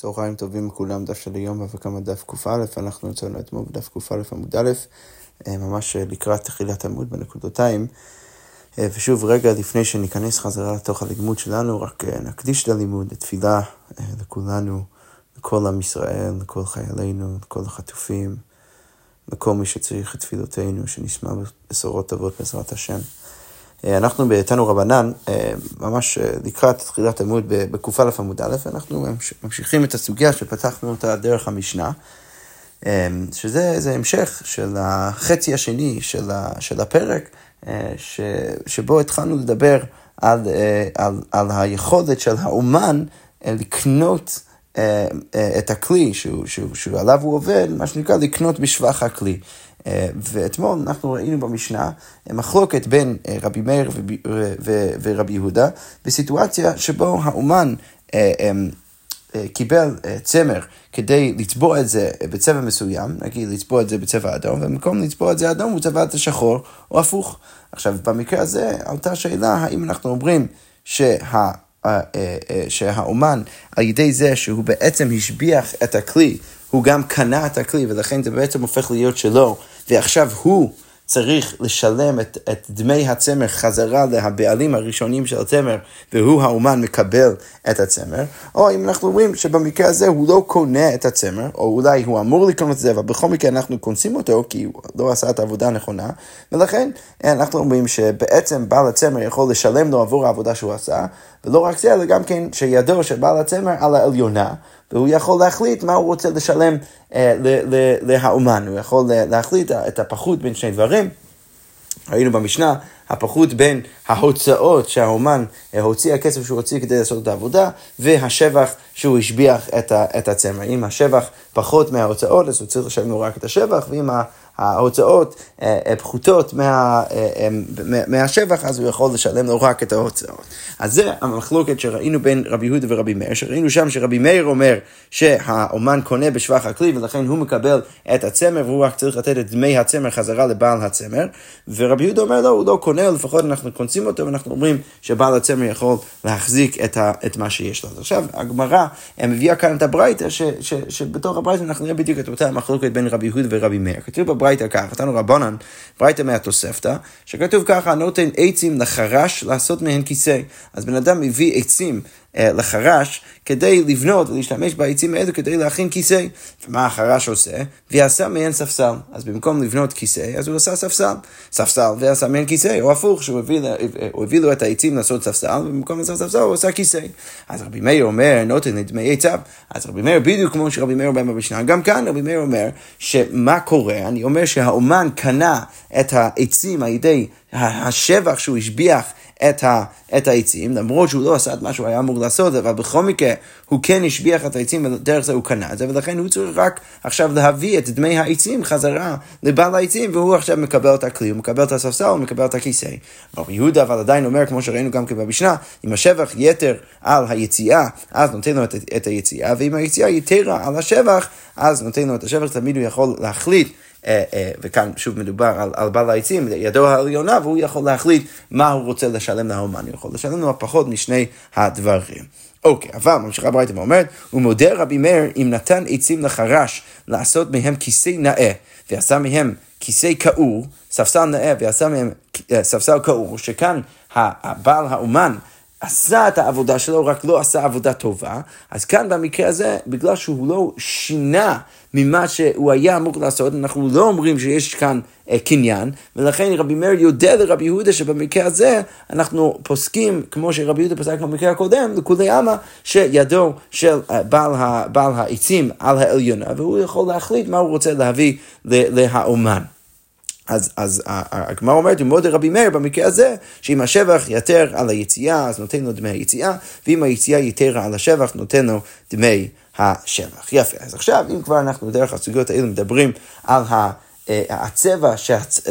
צהריים טובים לכולם, דף של היום וכמה דף קא, אנחנו יצאנו אתמול בדף קא עמוד א', אה, ממש אה, לקראת תחילת עמוד בנקודותיים. אה, ושוב, רגע לפני שניכנס חזרה לתוך הלימוד שלנו, רק נקדיש את הלימוד לתפילה לכולנו, לכל עם ישראל, לכל חיילינו, לכל החטופים, לכל מי שצריך את תפילותינו, שנשמע בשורות טובות בעזרת השם. אה, אנחנו בתנו רבנן, אה, ממש אה, לקראת תחילת עמוד בק"א עמוד א', אנחנו ממשיכים את הסוגיה שפתחנו אותה דרך המשנה, שזה המשך של החצי השני של, של הפרק, ש, שבו התחלנו לדבר על, על, על היכולת של האומן לקנות את הכלי שהוא, שהוא, שעליו הוא עובד, מה שנקרא לקנות בשבח הכלי. אה, ואתמול אנחנו ראינו במשנה אה, מחלוקת בין אה, רבי מאיר ורבי יהודה בסיטואציה שבו האומן קיבל צמר כדי לצבוע את זה בצבע מסוים, נגיד לצבוע את זה בצבע אדום, ובמקום לצבוע את זה אדום הוא צבע את השחור, או הפוך. עכשיו, במקרה הזה עלתה שאלה האם אנחנו אומרים שה... שהאומן, על ידי זה שהוא בעצם השביח את הכלי, הוא גם קנה את הכלי, ולכן זה בעצם הופך להיות שלו, ועכשיו הוא צריך לשלם את, את דמי הצמר חזרה לבעלים הראשונים של הצמר, והוא האומן מקבל את הצמר, או אם אנחנו אומרים שבמקרה הזה הוא לא קונה את הצמר, או אולי הוא אמור לקנות את זה, אבל בכל מקרה אנחנו קונסים אותו, כי הוא לא עשה את העבודה הנכונה, ולכן אנחנו אומרים שבעצם בעל הצמר יכול לשלם לו עבור העבודה שהוא עשה, ולא רק זה, אלא גם כן שידו של בעל הצמר על העליונה. והוא יכול להחליט מה הוא רוצה לשלם אה, להאומן, הוא יכול להחליט את הפחות בין שני דברים. ראינו במשנה, הפחות בין ההוצאות שהאומן אה, הוציא, הכסף שהוא הוציא כדי לעשות את העבודה, והשבח שהוא השביח את הצמר. אם השבח פחות מההוצאות, אז הוא צריך לשלם לו רק את השבח, ואם ההוצאות אה, אה, פחותות מה, אה, מהשבח, אז הוא יכול לשלם לו רק את ההוצאות. אז זה המחלוקת שראינו בין רבי יהודה ורבי מאיר, שראינו שם שרבי מאיר אומר שהאומן קונה בשבח הכלי ולכן הוא מקבל את הצמר והוא רק צריך לתת את דמי הצמר חזרה לבעל הצמר, ורבי יהודה אומר לא, הוא לא קונה, לפחות אנחנו קונסים אותו ואנחנו אומרים שבעל הצמר יכול להחזיק את, ה, את מה שיש לו. עכשיו הגמרא מביאה כאן את הברייתא, שבתוך הברייתא אנחנו נראה בדיוק את אותה המחלוקת בין רבי יהודה ורבי מאיר. כתוב בברייתא ברייתא ככה, נתנו רבנן, ברייתא מהתוספתא, שכתוב ככה, נותן עצים לחרש לעשות מהן כיסא. אז בן אדם מביא עצים לחרש כדי לבנות ולהשתמש בעצים האלו כדי להכין כיסא. ומה החרש עושה? ועשה מהן ספסל. אז במקום לבנות כיסא, אז הוא עשה ספסל. ספסל ועשה מהן כיסא, או הפוך, שהוא הביא, הוא הביא לו את העצים לעשות ספסל, ובמקום לעשות ספסל הוא עשה כיסא. אז רבי מאיר אומר, נותן לדמי עצב. אז רבי מאיר, בדיוק כמו שרבי מאיר אומר במשנה, גם כאן רבי מאיר אומר, שמה קורה? אני אומר שהאומן קנה את העצים על ידי השבח שהוא השביח את, ה, את העצים, למרות שהוא לא עשה את מה שהוא היה אמור לעשות, אבל בכל מקרה הוא כן השביח את העצים ודרך זה הוא קנה את זה, ולכן הוא צריך רק עכשיו להביא את דמי העצים חזרה לבעל העצים, והוא עכשיו מקבל את הכלי, הוא מקבל את הספסל, הוא מקבל את הכיסא. רב יהודה אבל עדיין אומר, כמו שראינו גם כן במשנה, אם השבח יתר על היציאה, אז נותן לו את, את היציאה, ואם היציאה יתרה על השבח, אז נותן לו את השבח, תמיד הוא יכול להחליט. אה, אה, וכאן שוב מדובר על, על בעל העצים, ידו העליונה, והוא יכול להחליט מה הוא רוצה לשלם לאומן, הוא יכול לשלם לו פחות משני הדברים. אוקיי, אבל ממשיכה ברייתא ואומרת, הוא מודה רבי מאיר אם נתן עצים לחרש לעשות מהם כיסא נאה, ועשה מהם כיסא כעור, ספסל נאה ועשה מהם אה, ספסל כעור, שכאן הבעל האומן עשה את העבודה שלו, רק לא עשה עבודה טובה, אז כאן במקרה הזה, בגלל שהוא לא שינה ממה שהוא היה אמור לעשות, אנחנו לא אומרים שיש כאן אה, קניין, ולכן רבי מאיר יודע לרבי יהודה שבמקרה הזה אנחנו פוסקים, כמו שרבי יהודה פסק במקרה הקודם, לכולי עלמא, שידו של אה, בעל, בעל העצים על העליונה, והוא יכול להחליט מה הוא רוצה להביא להאומן. אז, אז הגמרא אומרת, ומודה רבי מאיר במקרה הזה, שאם השבח יתר על היציאה, אז נותן לו דמי היציאה, ואם היציאה יתרה על השבח, נותן לו דמי השבח. יפה, אז עכשיו, אם כבר אנחנו דרך הסוגיות האלה מדברים על ה... הצבע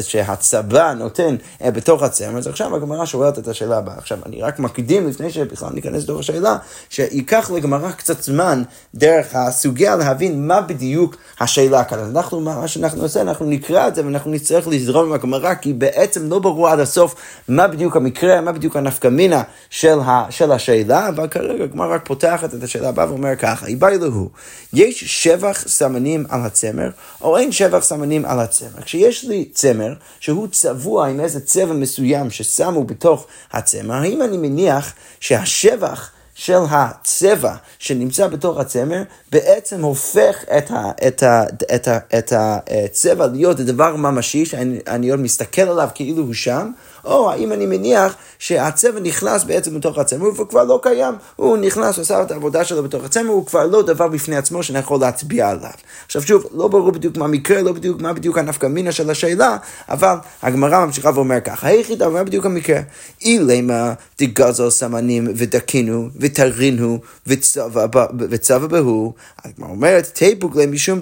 שהצבא נותן בתוך הצמר, אז עכשיו הגמרא שואלת את השאלה הבאה. עכשיו, אני רק מקדים לפני שבכלל ניכנס לתוך השאלה, שייקח לגמרא קצת זמן דרך הסוגיה להבין מה בדיוק השאלה כאן. אז אנחנו, מה שאנחנו נעשה, אנחנו נקרא את זה ואנחנו נצטרך לזרום עם הגמרא, כי בעצם לא ברור עד הסוף מה בדיוק המקרה, מה בדיוק הנפקמינה של, ה, של השאלה, אבל כרגע הגמרא רק פותחת את השאלה הבאה ואומר ככה, איבאי להו, יש שבח סמנים על הצמר, או אין שבח סמנים על הצמר. כשיש לי צמר שהוא צבוע עם איזה צבע מסוים ששמו בתוך הצמר, האם אני מניח שהשבח של הצבע שנמצא בתוך הצמר, בעצם הופך את, ה, את, ה, את, ה, את הצבע להיות דבר ממשי, שאני עוד מסתכל עליו כאילו הוא שם, או האם אני מניח שהצבע נכנס בעצם בתוך הצמר והוא כבר לא קיים, הוא נכנס, עשה את העבודה שלו בתוך הצמר, הוא כבר לא דבר בפני עצמו שאני יכול להצביע עליו. עכשיו שוב, לא ברור בדיוק מה המקרה, לא בדיוק מה בדיוק הנפקא מינה של השאלה, אבל הגמרא ממשיכה ואומר ככה, היחידה, מה בדיוק המקרה? אילמה דגזל סמנים ודקינו ותרינו וצבע בהו, הגמרא אומרת, תיפוק להם משום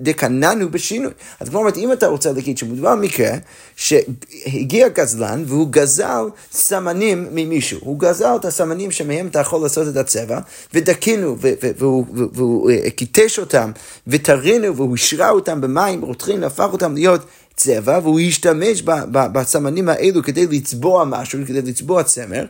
דקננו בשינוי. אז הגמרא אומרת, אם אתה רוצה להגיד שמדובר במקרה שהגיע גזלן והוא גזל סמנים ממישהו. הוא גזל את הסמנים שמהם אתה יכול לעשות את הצבע, ודקינו, והוא אה, קיטש אותם, וטרינו, והוא השרה אותם במים רותחים, והפך אותם להיות צבע, והוא השתמש בסמנים האלו כדי לצבוע משהו, כדי לצבוע צמר.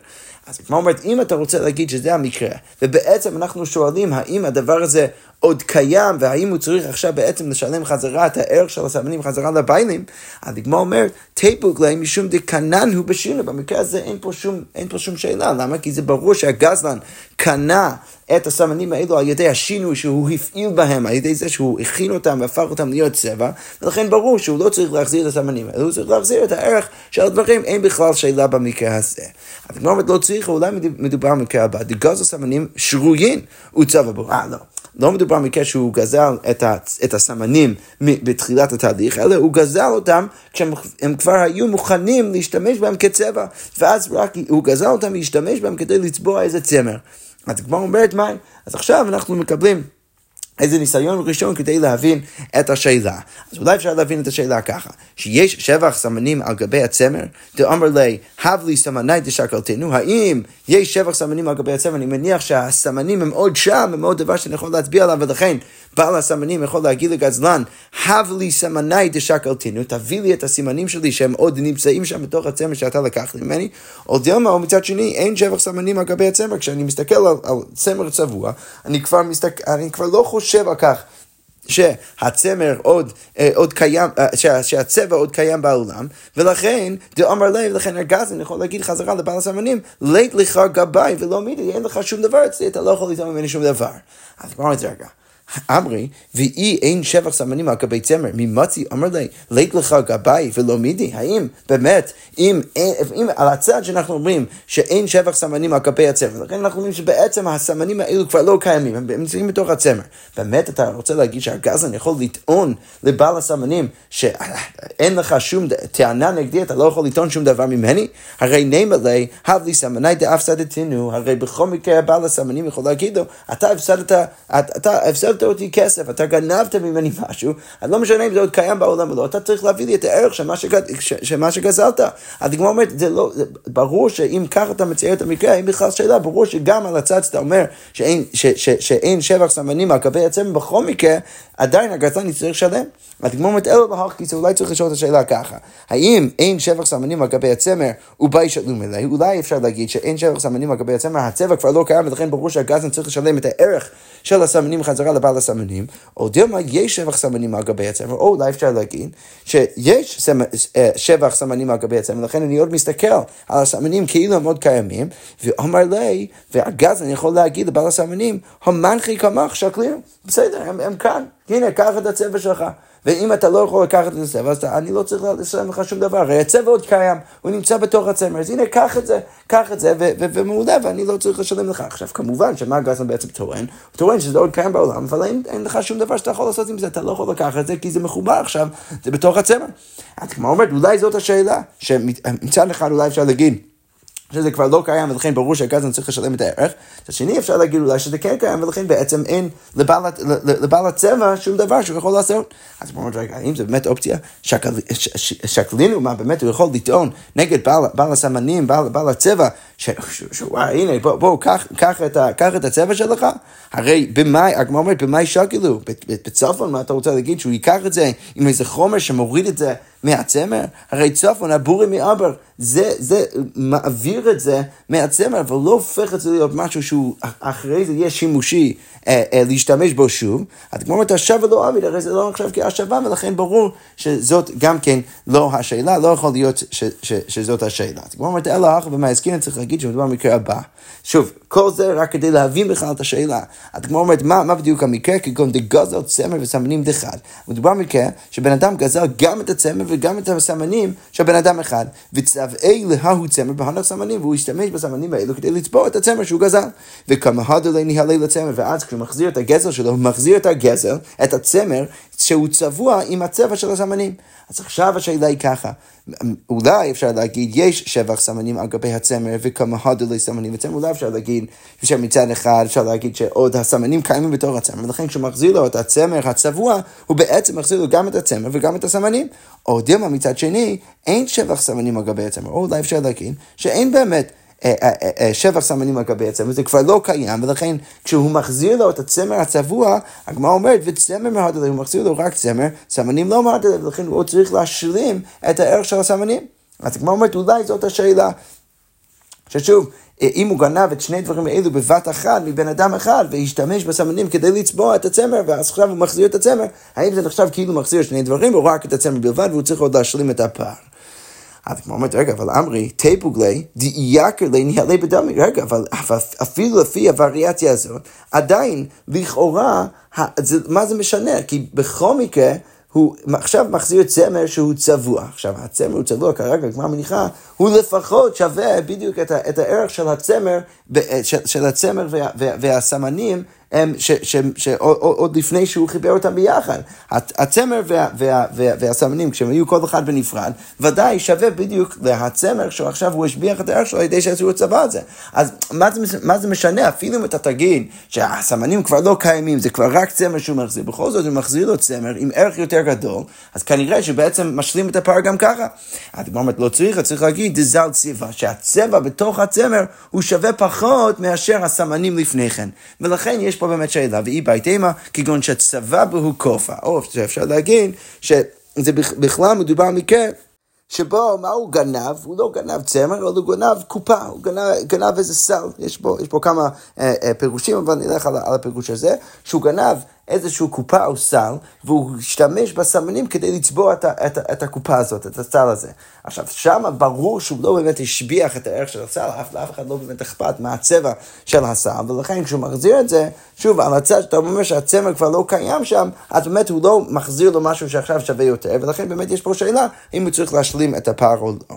אז כמו אומרת, אם אתה רוצה להגיד שזה המקרה, ובעצם אנחנו שואלים האם הדבר הזה עוד קיים, והאם הוא צריך עכשיו בעצם לשלם חזרה את הערך של הסמנים חזרה לביילים, אז הגמרא אומרת, תיפוק להם משום דקנן הוא בשינו, במקרה הזה אין פה, שום, אין פה שום שאלה, למה? כי זה ברור שהגזלן קנה את הסמנים האלו על ידי השינוי שהוא הפעיל בהם, על ידי זה שהוא הכין אותם והפך אותם להיות צבע, ולכן ברור שהוא לא צריך להחזיר את הסמנים האלו, הוא צריך להחזיר את הערך של הדברים, אין בכלל שאלה במקרה הזה. אז אומרת, לא צריך, אולי מדובר במקרה הבא, דגזל סמנים שרויים הוא צבע בו. אה, לא. לא מדובר במקרה שהוא גזל את, ה, את הסמנים בתחילת התהליך, אלא הוא גזל אותם כשהם כבר היו מוכנים להשתמש בהם כצבע, ואז רק הוא גזל אותם להשתמש בהם כדי לצבוע איזה צמר. אז כבר אומרת מה? אז עכשיו אנחנו מקבלים איזה ניסיון ראשון כדי להבין את השאלה. אז אולי אפשר להבין את השאלה ככה, שיש שבח סמנים על גבי הצמר, דאמר לי, הב לי סמני דשקלתנו, האם יש שבח סמנים על גבי הצמר, אני מניח שהסמנים הם עוד שם, הם עוד דבר שאני יכול להצביע עליו, ולכן בעל הסמנים יכול להגיד לגזלן, הב לי סמני דשקלתנו, תביא לי את הסימנים שלי שהם עוד נמצאים שם בתוך הצמר שאתה לקחת ממני, או דלמה, או מצד שני, אין שבח סמנים על גבי הצמר, כשאני מסתכל על, על צמר צבוע, אני כבר, מסתכל, אני כבר לא חושב חושב על כך שהצמר עוד, אה, עוד קיים, אה, שה, שהצבע עוד קיים בעולם, ולכן, דאמר לב, לכן הגזן יכול להגיד חזרה לבעל הסמנים, לית לך גבאי ולא מידי, אין לך שום דבר אצלי, אתה לא יכול לטעום ממני שום דבר. אז כבר את זה רגע. אמרי, ואי אין שבח סמנים על גבי צמר, ממצי אמר לי, לית לך גבאי ולא מידי, האם באמת, אם, אם על הצד שאנחנו אומרים שאין שבח סמנים על גבי הצמר, לכן אנחנו אומרים שבעצם הסמנים האלו כבר לא קיימים, הם נמצאים בתוך הצמר. באמת אתה רוצה להגיד שהגזן יכול לטעון לבעל הסמנים שאין לך שום טענה נגדי, אתה לא יכול לטעון שום דבר ממני? הרי נאמר לי, הב לי סמני דאף סדתנו, הרי בכל מקרה בעל הסמנים יכול להגיד לו, אתה הפסדת, אתה הפסדת גנבת אותי כסף, אתה גנבת ממני משהו, אז לא משנה אם זה עוד קיים בעולם או לא, אתה צריך להביא לי את הערך של מה, שגז, של מה שגזלת. הגמרא אומרת, זה לא, זה ברור שאם ככה אתה מצייר את המקרה, אין בכלל שאלה, ברור שגם על הצד שאתה אומר שאין, ש, ש, ש, שאין שבח סמנים על קווי הצמר, בכל מקרה, עדיין הגזלן יצטרך לשלם. אז הגמרא אומרת, אלו בהך כיסא, אולי צריך לשאול את השאלה ככה, האם אין שבח סמנים על גבי הצמר ובי שלום אליי, אולי אפשר להגיד שאין שבח סמנים על גבי הצמר, הצבע כבר לא קיים, ולכן ברור שהגזלן צריך לשלם את הערך של הסמנים חזרה לבעל הסמנים, או דילמה יש שבח סמנים על גבי הצמר, או אולי אפשר להגיד שיש אה, שבח סמנים על גבי הצמר, לכן אני עוד מסתכל על הסמנים כאילו הם עוד קיימים, ואומר לי, והגזלן יכול להגיד לבעל הסמנים, המנחי כמך שקלים, בסדר, הם, הם כאן, הנה, קח את הצבע שלך. ואם אתה לא יכול לקחת את הצבע, אז אני לא צריך לשלם לך שום דבר. הרי הצבע עוד קיים, הוא נמצא בתוך הצמר, אז הנה, קח את זה, קח את זה, ומעולה, ואני לא צריך לשלם לך. עכשיו, כמובן, שמה גזלן בעצם טוען? הוא טוען שזה עוד קיים בעולם, אבל אין, אין לך שום דבר שאתה יכול לעשות עם זה, אתה לא יכול לקחת את זה, כי זה מחובר עכשיו, זה בתוך הצמר. אז כמו אומרת, אולי זאת השאלה, שמצד אחד אולי אפשר להגיד, שזה כבר לא קיים ולכן ברור שהגזן צריך לשלם את הערך. מצד שני אפשר להגיד אולי שזה כן קיים ולכן בעצם אין לבעל, הצבע שום דבר שהוא יכול לעשות. אז בואו נראה, האם זה באמת אופציה? שקלינו מה באמת הוא יכול לטעון נגד בעל, הסמנים, בעל, הצבע, שוואי הנה בוא, בוא קח, את קח את הצבע שלך. הרי במאי, הגמרא אומרת במאי שקלו, בצפון מה אתה רוצה להגיד שהוא ייקח את זה עם איזה חומר שמוריד את זה מהצמר? הרי צפון הבורי מעבר, זה, זה מעביר את זה מהצמר, אבל לא הופך את זה להיות משהו שהוא אחרי זה יהיה שימושי אה, אה, להשתמש בו שוב. אז כמו אומרת, השבה לא עביד, הרי זה לא נחשב כהשבה, ולכן ברור שזאת גם כן לא השאלה, לא יכול להיות ש, ש, שזאת השאלה. אז כמו אומרת, אלא אחר במאזכין צריך להגיד שמדובר במקרה הבא. שוב, כל זה רק כדי להבין בכלל את השאלה. אז כמו אומרת, מה, מה בדיוק המקרה? כגון דגזל צמר וסמנים דחד. מדובר במקרה שבן אדם גזל גם את הצמר וגם את הסמנים של בן אדם אחד, וצבעי להוא צמר בהנח סמנים, והוא השתמש בסמנים האלו כדי לצבוע את הצמר שהוא גזל. וכמה הדלי ניהלי לצמר, ואז כשהוא מחזיר את הגזל שלו, הוא מחזיר את הגזל, את הצמר, שהוא צבוע עם הצבע של הסמנים. אז עכשיו השאלה היא ככה, אולי אפשר להגיד, יש שבח סמנים על גבי הצמר וכמה הדלי סמנים בצמר, אולי אפשר להגיד, שמצד אחד אפשר להגיד שעוד הסמנים קיימים בתור הצמר, ולכן כשהוא מחזיר לו את הצמר הצבוע, הוא בעצם מחזיר לו גם את הצמר וגם את הסמנים. או דילמה מצד שני, אין שבח סמנים על גבי הצמר, או אולי אפשר להגיד שאין באמת שבע סמנים על גבי הצמר, זה כבר לא קיים, ולכן כשהוא מחזיר לו את הצמר הצבוע, הגמרא אומרת, וצמר מהדלה, הוא מחזיר לו רק צמר, סמנים לא מהדלה, ולכן הוא צריך להשלים את הערך של הסמנים. אז הגמרא אומרת, אולי זאת השאלה. ששוב, אם הוא גנב את שני הדברים האלו בבת אחת מבן אדם אחד והשתמש בסמנים כדי לצבוע את הצמר ואז עכשיו הוא מחזיר את הצמר, האם זה נחשב כאילו מחזיר שני דברים או רק את הצמר בלבד והוא צריך עוד להשלים את הפער? אז כמו אומרת, רגע, אבל אמרי, תפוגלי, דייקר לי ניהלי בדמי, רגע, אבל אפילו לפי הווריאציה הזאת, עדיין, לכאורה, מה זה משנה? כי בכל מקרה, הוא עכשיו מחזיר צמר שהוא צבוע. עכשיו, הצמר הוא צבוע כרגע, כמו המניחה, הוא לפחות שווה בדיוק את, ה, את הערך של הצמר, של, של הצמר וה, וה, והסמנים שעוד לפני שהוא חיבר אותם ביחד. הצמר וה, וה, וה, והסמנים, כשהם היו כל אחד בנפרד, ודאי שווה בדיוק להצמר שעכשיו הוא השביח את הערך שלו על ידי שעשו את צבא הזה. אז מה זה, מה זה משנה? אפילו אם אתה תגיד שהסמנים כבר לא קיימים, זה כבר רק צמר שהוא מחזיר, בכל זאת הוא מחזיר לו צמר עם ערך יותר גדול, אז כנראה שבעצם משלים את הפער גם ככה. כמו אומרת, לא צריך, צריך להגיד דזל צבע, שהצבע בתוך הצמר הוא שווה פחות מאשר הסמנים לפני כן. ולכן יש פה באמת שאלה, ואי בהתאמה, כגון שהצבא בו כופה, או שאפשר להגיד שזה בכלל מדובר מקרה. שבו מה הוא גנב? הוא לא גנב צמר, אבל הוא גנב קופה, הוא גנב, גנב איזה סל. יש פה, יש פה כמה אה, אה, פירושים, אבל נלך על, על הפירוש הזה, שהוא גנב איזושהי קופה או סל, והוא השתמש בסמנים כדי לצבוע את, את, את הקופה הזאת, את הסל הזה. עכשיו, שם ברור שהוא לא באמת השביח את הערך של הסל, אף לאף אחד לא באמת אכפת מהצבע של הסל, ולכן כשהוא מחזיר את זה, שוב, על הצד שאתה אומר שהצמר כבר לא קיים שם, אז באמת הוא לא מחזיר לו משהו שעכשיו שווה יותר, ולכן באמת יש פה שאלה אם הוא צריך להשלים את הפער או לא.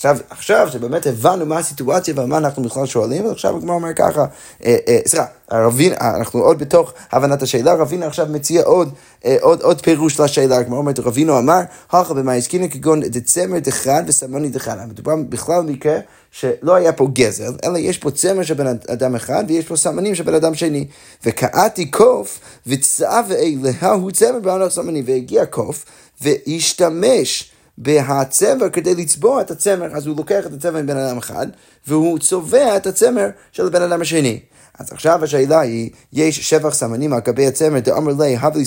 עכשיו, עכשיו שבאמת הבנו מה הסיטואציה ומה אנחנו בכלל שואלים, ועכשיו הגמרא אומר ככה, אה, אה, סליחה, רבינה, אנחנו עוד בתוך הבנת השאלה, רבינה עכשיו מציע עוד, אה, עוד, עוד פירוש לשאלה, הגמרא אומרת, רבינו אמר, הלכה במה הזכינה כגון דצמר דחד וסמני דחד. מדובר בכלל במקרה שלא היה פה גזל, אלא יש פה צמר של בן אדם אחד ויש פה סמנים של בן אדם שני. וקעתי קוף וצאווה להוא צמר בענך סמני, והגיע קוף והשתמש בהצמר כדי לצבוע את הצמר, אז הוא לוקח את הצמר מבן אדם אחד, והוא צובע את הצמר של הבן אדם השני. אז עכשיו השאלה היא, יש שבח סמנים על גבי הצמר, דאמר לי, הב לי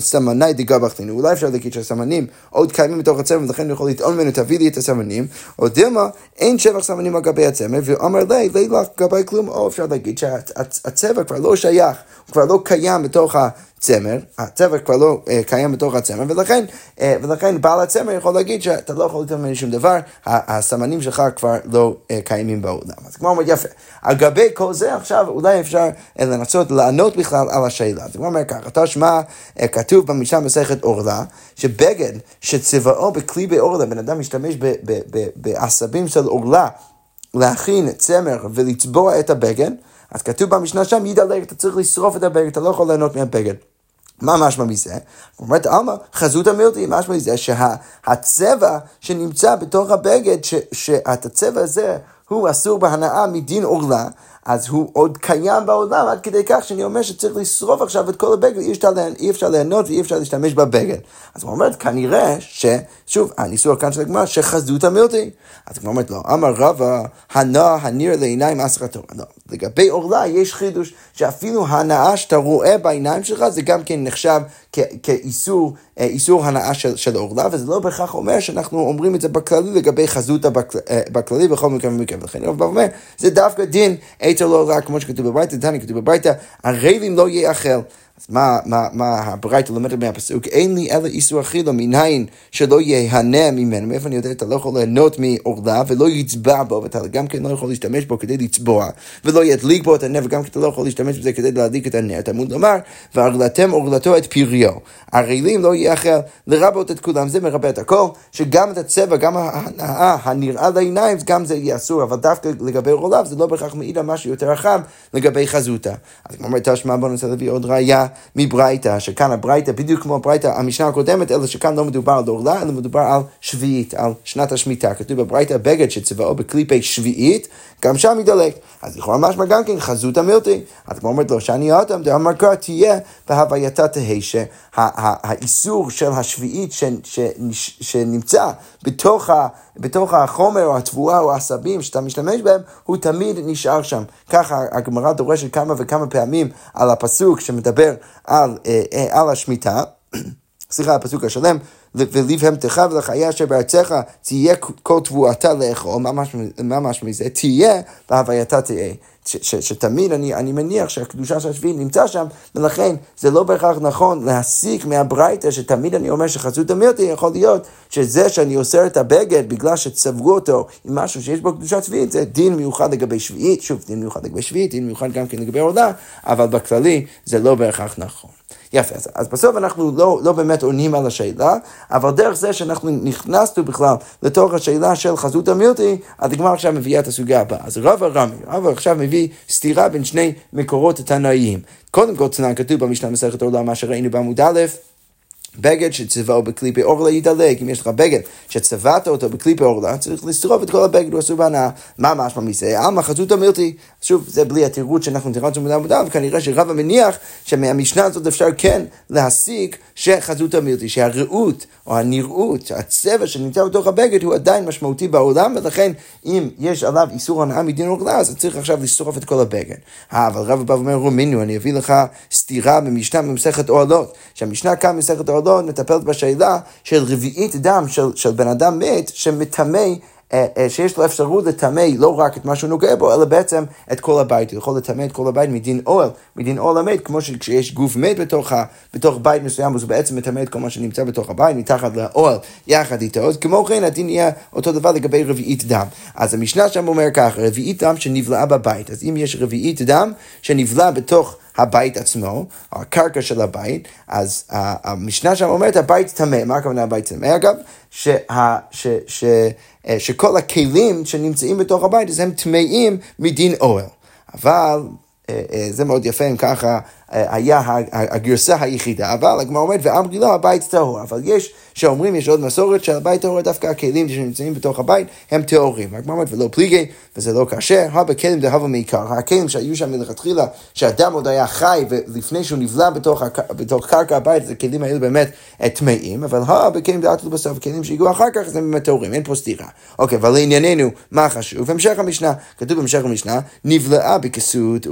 סמני דגבחתנו. אולי אפשר להגיד שהסמנים עוד קיימים בתוך הצמר, ולכן אני יכול לטעון ממנו, תביא לי את הסמנים, או דילמה, אין שבח סמנים על גבי הצמר, ואמר לי, לי לך גבי כלום, או אפשר להגיד שהצבע כבר לא שייך, הוא כבר לא קיים בתוך צמר, הצמר כבר לא uh, קיים בתוך הצמר, ולכן, uh, ולכן בעל הצמר יכול להגיד שאתה לא יכול לתת ממני שום דבר, הסמנים שלך כבר לא uh, קיימים בעולם. אז כמו אומרת, יפה. על גבי כל זה עכשיו אולי אפשר uh, לנסות לענות בכלל על השאלה. אז הוא אומר ככה, תשמע, uh, כתוב במשנה מסכת עורלה, שבגד שצבעו בכלי בעורלה, בן אדם משתמש בעשבים של עורלה להכין צמר ולצבוע את הבגד, אז כתוב במשנה שם, ידלג, אתה צריך לשרוף את הבגד, אתה לא יכול ליהנות מהבגד. מה משמע מזה? אומרת עלמא, חזות המילתי, משמע מזה שהצבע שנמצא בתוך הבגד, שהצבע הזה הוא אסור בהנאה מדין עורלה, אז הוא עוד קיים בעולם עד כדי כך שאני אומר שצריך לשרוף עכשיו את כל הבגד, אי אפשר, אי אפשר ליהנות ואי אפשר להשתמש בבגד. אז הוא אומר, כנראה ש... שוב, הניסוח כאן של הגמרא, שחזות המילתי. אז הוא אומר, לא, אמר רבא, הנא הניר לעיניים אסרתו. לא, לגבי עורלה יש חידוש שאפילו הנאה שאתה רואה בעיניים שלך זה גם כן נחשב כאיסור, אה, איסור הנאה של, של עורלה, וזה לא בהכרח אומר שאנחנו אומרים את זה בכללי לגבי חזות אה, בכללי בכל מקרה ומקרה. ולכן הוא אומר, זה דווקא דין עצר לא רע, כמו שכתוב בברייתא, דני כתוב בברייתא, הרבים לא יאכל. אז מה, מה, מה הברייתא לומדת מהפסוק? אין לי אלא איסור אכילה מניין שלא יהנה ממנו. מאיפה אני יודע אתה לא יכול ליהנות מעורלה ולא יצבע בו, ואתה גם כן לא יכול להשתמש בו כדי לצבוע, ולא ידליק בו את הנר, וגם כן אתה לא יכול להשתמש בזה כדי להדליק את הנר. תלמוד לומר, והרגלתם עורלתו את פריו. הרעילים לא יאכל לרבות את כולם, זה מרבה את הכל, שגם את הצבע, גם ההנאה הנראה לעיניים, גם זה יהיה אסור, אבל דווקא לגבי עורליו זה לא בהכרח מעיד על משהו יותר רחב לגבי חזותה. אז כמו אומרת תשמע בוא ננסה להביא עוד ראייה. מברייתא, שכאן הברייתא, בדיוק כמו הברייתא, המשנה הקודמת, אלא שכאן לא מדובר על עורלה, אלא מדובר על שביעית, על שנת השמיטה. כתוב בברייתא בגד שצבעו בקליפי שביעית, גם שם ידלק. אז לכאורה משמע גם כן חזות המילטי. אז כמו אומרת לו, שאני אותם, דאמר קרא תהיה בהווייתה תהא, שהאיסור של השביעית שנמצא בתוך, ה, בתוך החומר או התבואה או העשבים שאתה משתמש בהם, הוא תמיד נשאר שם. ככה הגמרא דורשת כמה וכמה פעמים על הפסוק שמדבר על, אה, אה, על השמיטה. סליחה, הפסוק השלם, ולבהמתך ולחיה אשר בארצך תהיה כל תבואתה לאכול, מה משמע מזה? תהיה בהווייתה תהיה. שתמיד אני, אני מניח שהקדושה של השביעי נמצא שם, ולכן זה לא בהכרח נכון להסיק מהברייתא שתמיד אני אומר שחסות המילטי יכול להיות שזה שאני אוסר את הבגד בגלל שצברו אותו עם משהו שיש בו קדושה שביעית, זה דין מיוחד לגבי שביעית, שוב, דין מיוחד לגבי שביעית, דין מיוחד גם כן לגבי עולה, אבל בכללי זה לא בהכרח נכון. יפה, אז, אז בסוף אנחנו לא, לא באמת עונים על השאלה, אבל דרך זה שאנחנו נכנסנו בכלל לתוך השאלה של חזות המילטי, הדגמר עכשיו מביאה את הסוגיה הבאה. אז רב הרמי, רב עכשיו מביא סתירה בין שני מקורות התנאיים. קודם כל, תנאי כתוב במשנה מסכת עולם, מה שראינו בעמוד א', בגד שצבעו בקליפי אורלה ידלג, אם יש לך בגד שצבעת אותו בקליפי אורלה, צריך לשרוף את כל הבגד, הוא אסור בהנאה. מה משמע מזה? עלמא חזות המילטי. שוב, זה בלי התירוץ שאנחנו תירצנו מודע, וכנראה שרב המניח שמהמשנה הזאת אפשר כן להסיק שחזות המילטי, שהראות או הנראות, הצבע שנמצא בתוך הבגד הוא עדיין משמעותי בעולם, ולכן אם יש עליו איסור הנאה מדין אורלה, אז צריך עכשיו לשרוף את כל הבגד. אה, אבל רב בא ואומר, רומינו, אני אביא לך סתירה במשנה במסכת אוהלות, שהמשנה כאן במסכת אוהלות לא מטפלת בשאלה של רביעית דם של, של בן אדם מת שמטמא אה, אה, שיש לו אפשרות לטמא לא רק את מה שהוא נוגע בו, אלא בעצם את כל הבית. הוא יכול לטמא את כל הבית מדין אוהל, מדין אוהל המת, כמו שכשיש גוף מת בתוך, בתוך בית מסוים, אז הוא בעצם מטמא את כל מה שנמצא בתוך הבית, מתחת לאוהל, יחד איתו. אז כמו כן, הדין יהיה אותו דבר לגבי רביעית דם. אז המשנה שם אומר ככה, רביעית דם שנבלעה בבית. אז אם יש רביעית דם שנבלע בתוך... הבית עצמו, הקרקע של הבית, אז המשנה שם אומרת הבית טמא, מה הכוונה הבית טמא? אגב, שה, ש, ש, אה, שכל הכלים שנמצאים בתוך הבית אז הם טמאים מדין אוהל. אבל אה, אה, זה מאוד יפה אם ככה היה הגרסה היחידה, אבל הגמרא אומרת, ואמרי לו הבית טהור, אבל יש שאומרים, יש עוד מסורת של הבית טהור, דווקא הכלים שנמצאים בתוך הבית הם טהורים. הגמרא אומרת, ולא פליגי, וזה לא קשה, הא בכלים דהבה מעיקר, הכלים שהיו שם מלכתחילה, שאדם עוד היה חי, ולפני שהוא נבלע בתוך, בתוך קרקע הבית, אז הכלים האלו באמת טמאים, אבל הא בכלים דעתו בסוף, כלים שהגיעו אחר כך, אז הם באמת טהורים, אין פה סתירה. אוקיי, אבל לענייננו, מה חשוב? המשך המשנה, כתוב בהמשך המשנה, נבלעה בכסות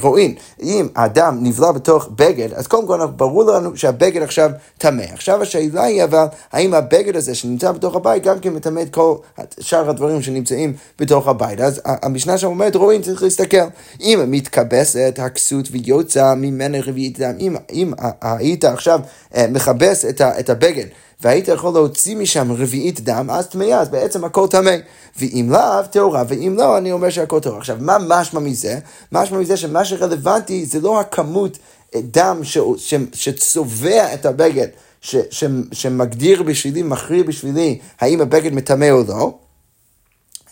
רועין. אם האדם נבלע בתוך בגד, אז קודם כל ברור לנו שהבגד עכשיו טמא. עכשיו השאלה היא אבל, האם הבגד הזה שנמצא בתוך הבית גם כן מטמא את כל שאר הדברים שנמצאים בתוך הבית. אז המשנה שם אומרת, רואים, צריך להסתכל. אם מתכבסת הכסות ויוצא ממנה רביעית דם, אם, אם היית עכשיו אה, מכבס את, את הבגד, והיית יכול להוציא משם רביעית דם, אז טמאה, אז בעצם הכל טמא. ואם לאו, טהורה, ואם לא, אני אומר שהכל טהור. עכשיו, מה משמע מזה? משמע מזה שמה שרלוונטי זה לא הכמות אה, דם ש, ש, שצובע את הבגד, ש, ש, שמגדיר בשבילי, מכריע בשבילי, האם הבגד מטמא או לא,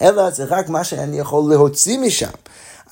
אלא זה רק מה שאני יכול להוציא משם.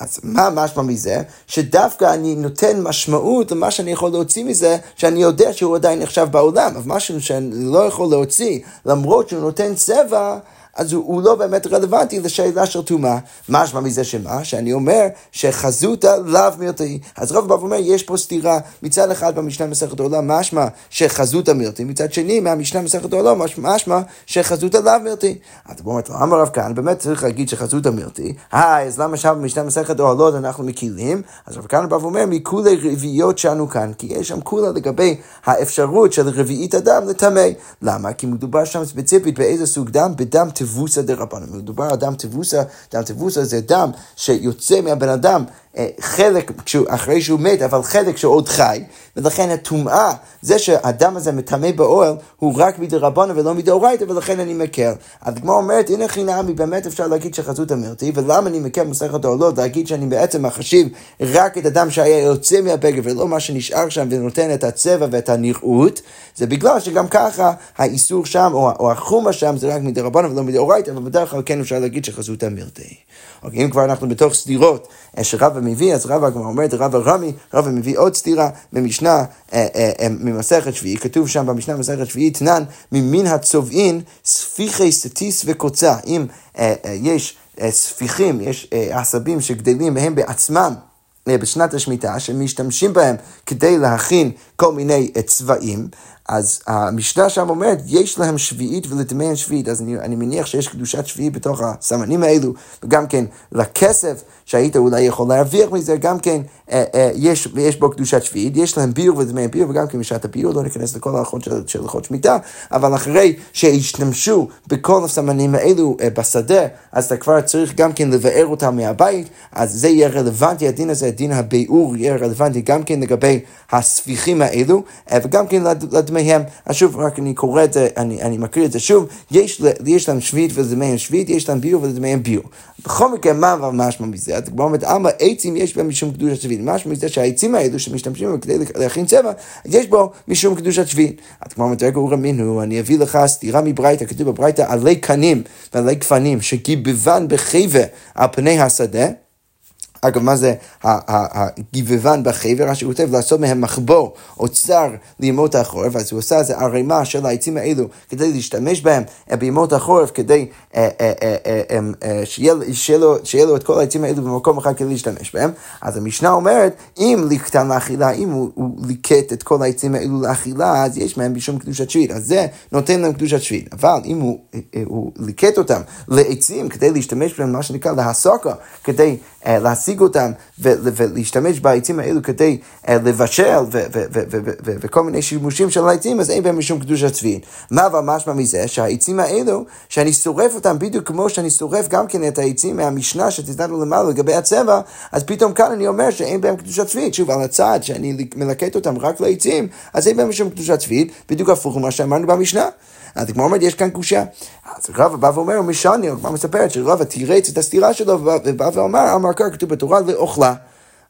אז מה משמע מזה? שדווקא אני נותן משמעות למה שאני יכול להוציא מזה, שאני יודע שהוא עדיין נחשב בעולם, אבל משהו שאני לא יכול להוציא, למרות שהוא נותן צבע, אז הוא, הוא לא באמת רלוונטי לשאלה של טומאה. משמע מזה שמה? שאני אומר שחזותא לאו מילתי. אז רב בא ואומר, יש פה סתירה. מצד אחד במשנה מסכת עולם משמע שחזותא מילתי, מצד שני מהמשנה מסכת עולם משמע שחזותא לאו מילתי. אז הוא אומר, למה רב כאן? באמת צריך להגיד שחזותא מילתי. היי, אז למה שם במשנה מסכת אוהלות אנחנו מקילים? אז רב כאן בא ואומר, מכולי רביעיות שאנו כאן, כי יש שם כולה לגבי האפשרות של רביעית הדם לטמא. למה? כי מדובר שם ספציפית באיזה סוג דם? בדם תבוסה דרבנן. מדובר על דם תבוסה, דם תבוסה זה דם שיוצא מהבן אדם חלק אחרי שהוא מת, אבל חלק שעוד חי, ולכן הטומאה, זה שהדם הזה מטמא באוהל, הוא רק מדרבנן ולא מדאורייתא, ולכן אני מקל. הגמרא אומרת, הנה חינמי, באמת אפשר להגיד שחזות אמרתי, ולמה אני מקל במסכת העולות, להגיד שאני בעצם מחשיב רק את הדם שהיה יוצא מהבגר, ולא מה שנשאר שם ונותן את הצבע ואת הנראות, זה בגלל שגם ככה האיסור שם, או, או החומה שם, זה רק מדרבנן ולא מדאורייתא, אבל בדרך כלל כן אפשר להגיד שחזות אמרתי. אוקיי, אם כבר אנחנו בתוך סתירות אה, שרבא מביא, אז רבא כבר אומר את רבא רמי, רבא מביא עוד סתירה במשנה אה, אה, ממסכת שביעי, כתוב שם במשנה ממסכת שביעי, תנן ממין הצובעין ספיחי סטיס וקוצה. אם יש ספיחים, יש עשבים שגדלים מהם בעצמם. בשנת השמיטה, שמשתמשים בהם כדי להכין כל מיני צבעים, אז המשנה שם אומרת, יש להם שביעית ולטמאן שביעית, אז אני, אני מניח שיש קדושת שביעית בתוך הסמנים האלו, וגם כן לכסף שהיית אולי יכול להרוויח מזה, גם כן אה, אה, יש, יש בו קדושת שביעית, יש להם ביור וטמאן ביור, וגם כן בשעת הביור, לא ניכנס לכל ההלכות של, הלכות שמיטה, אבל אחרי שהשתמשו בכל הסמנים האלו אה, בשדה, אז אתה כבר צריך גם כן לבאר אותם מהבית, אז זה יהיה רלוונטי, הדין הזה, דין הביאור יהיה רלוונטי גם כן לגבי הספיחים האלו, אה, וגם כן לדמי מהם, אז שוב, רק אני קורא את זה, אני, אני מקריא את זה שוב, יש, יש להם שביעית ולדמיהם שביעית, יש להם ביור ולדמיהם ביור. בכל מקרה, מה אבל משמע מזה? אז כמו אומרת, אמה עצים יש בהם משום קדושת שביעית. משמע מזה שהעצים האלו שמשתמשים בהם כדי להכין צבע, יש בו משום קדושת שביעית. אז כמו אומרת, רגע רמינו, אני אביא לך סתירה מברייתא, כתוב בברייתא עלי קנים ועלי גפנים, שגיבבן בחייבה על פני השדה. אגב, מה זה הגיבבן בחבר? רש"י כותב לעשות מהם מחבור, אוצר לימות החורף, אז הוא עושה איזה ערימה של העצים האלו כדי להשתמש בהם אה, בימות החורף, כדי אה, אה, שיהיה לו את כל העצים האלו במקום אחד כדי להשתמש בהם. אז המשנה אומרת, אם לקטן לאכילה, אם הוא ליקט את כל העצים האלו לאכילה, אז יש מהם בשום קדושת שביעית. אז זה נותן להם קדושת שביעית. אבל אם הוא ליקט אותם לעצים כדי להשתמש בהם, מה שנקרא להסוקה, כדי להשיג... להשיג אותם ולהשתמש בעצים האלו כדי uh, לבשל וכל מיני שימושים של העצים, אז אין בהם משום קדושה צבאית. מה אבל משמע מזה? שהעצים האלו, שאני שורף אותם בדיוק כמו שאני שורף גם כן את העצים מהמשנה שתזדנו למעלה לגבי הצבע, אז פתאום כאן אני אומר שאין בהם קדושה צבאית. שוב, על הצד שאני מלקט אותם רק לעצים, אז אין בהם משום קדושה צבאית, בדיוק הפוך ממה שאמרנו במשנה. אז הגמרא אומרת, יש כאן קושה. אז רבא בא ואומר, משני, הגמרא מספרת שרבא תירץ את הסתירה שלו, ובא ואמר, אמר כך כתוב בתורה לאוכלה.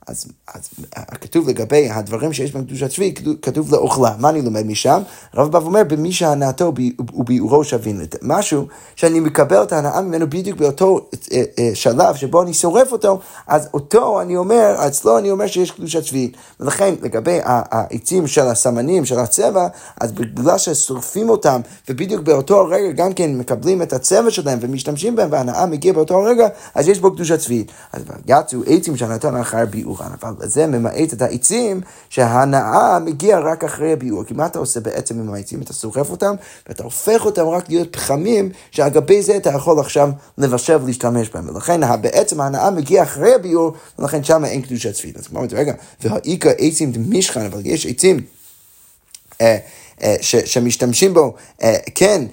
אז, אז כתוב לגבי הדברים שיש בהם קדושת שביעי, כתוב לאוכלה. מה אני לומד משם? הרב בא ואומר, במי שהנאתו וביאורו שווים. משהו שאני מקבל את ההנאה ממנו בדיוק באותו אה, אה, שלב שבו אני שורף אותו, אז אותו אני אומר, אצלו אני אומר שיש קדושת שביעית. ולכן לגבי העצים של הסמנים, של הצבע, אז בגלל ששורפים אותם, ובדיוק באותו הרגע גם כן מקבלים את הצבע שלהם ומשתמשים בהם, וההנאה מגיעה באותו הרגע, אז יש בו קדושת שביעית. אז יצאו עצים שהנתן אחר ביאור. מובן, אבל זה ממעט את העצים שההנאה מגיעה רק אחרי הביאור. כי מה אתה עושה בעצם עם העצים? אתה שורף אותם ואתה הופך אותם רק להיות פחמים, שעל גבי זה אתה יכול עכשיו לבשל ולהשתמש בהם. ולכן בעצם ההנאה מגיעה אחרי הביאור, ולכן שם אין קדושת צפית. אז כמו רגע, והאיכא עצים דמישכן, אבל יש עצים. אה, אה, שמשתמשים בו, אה, כן,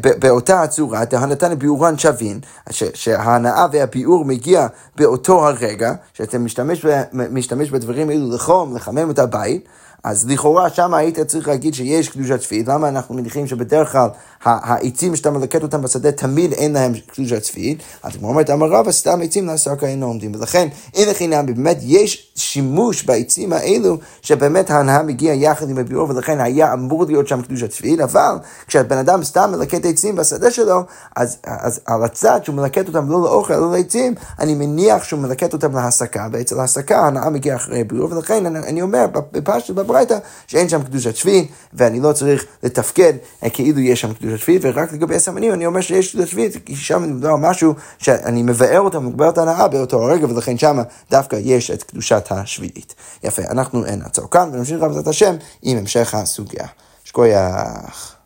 באותה הצורה, דהנתן ביאורן שווין, שההנאה והביאור מגיע באותו הרגע, שאתה משתמש, משתמש בדברים האלו לחום, לחמם את הבית, אז לכאורה שם היית צריך להגיד שיש קדושת שביעית, למה אנחנו מניחים שבדרך כלל העצים שאתה מלקט אותם בשדה תמיד אין להם קדושת שביעית? אז כמו אומרת, אמר רבא, סתם עצים לעשר כאלה עומדים, ולכן אין לחינם, באמת יש שימוש בעצים האלו, שבאמת ההנאה מגיעה יחד עם הביאור, ולכן היה אמור להיות שם קדושת שביעית, אבל כשהבן אדם סתם מלקט עצים בשדה שלו, אז, אז על הצד שהוא מלקט אותם לא לאוכל, לא לעצים, אני מניח שהוא מלקט אותם להסקה, ואצל ההסקה הנאה מגיע אחרי ביור, ולכן אני, אני אומר בפשט בברייתא שאין שם קדושת שביעית, ואני לא צריך לתפקד כאילו יש שם קדושת שביעית, ורק לגבי הסמנים אני אומר שיש קדושת שביעית, כי שם מדובר משהו שאני מבאר אותם, מגבר את ההנאה באותו הרגע, ולכן שם דווקא יש את קדושת השביעית. יפה, אנחנו נעצור כאן ונמשיך בעזרת השם עם המשך הסוגיה. שכוייח.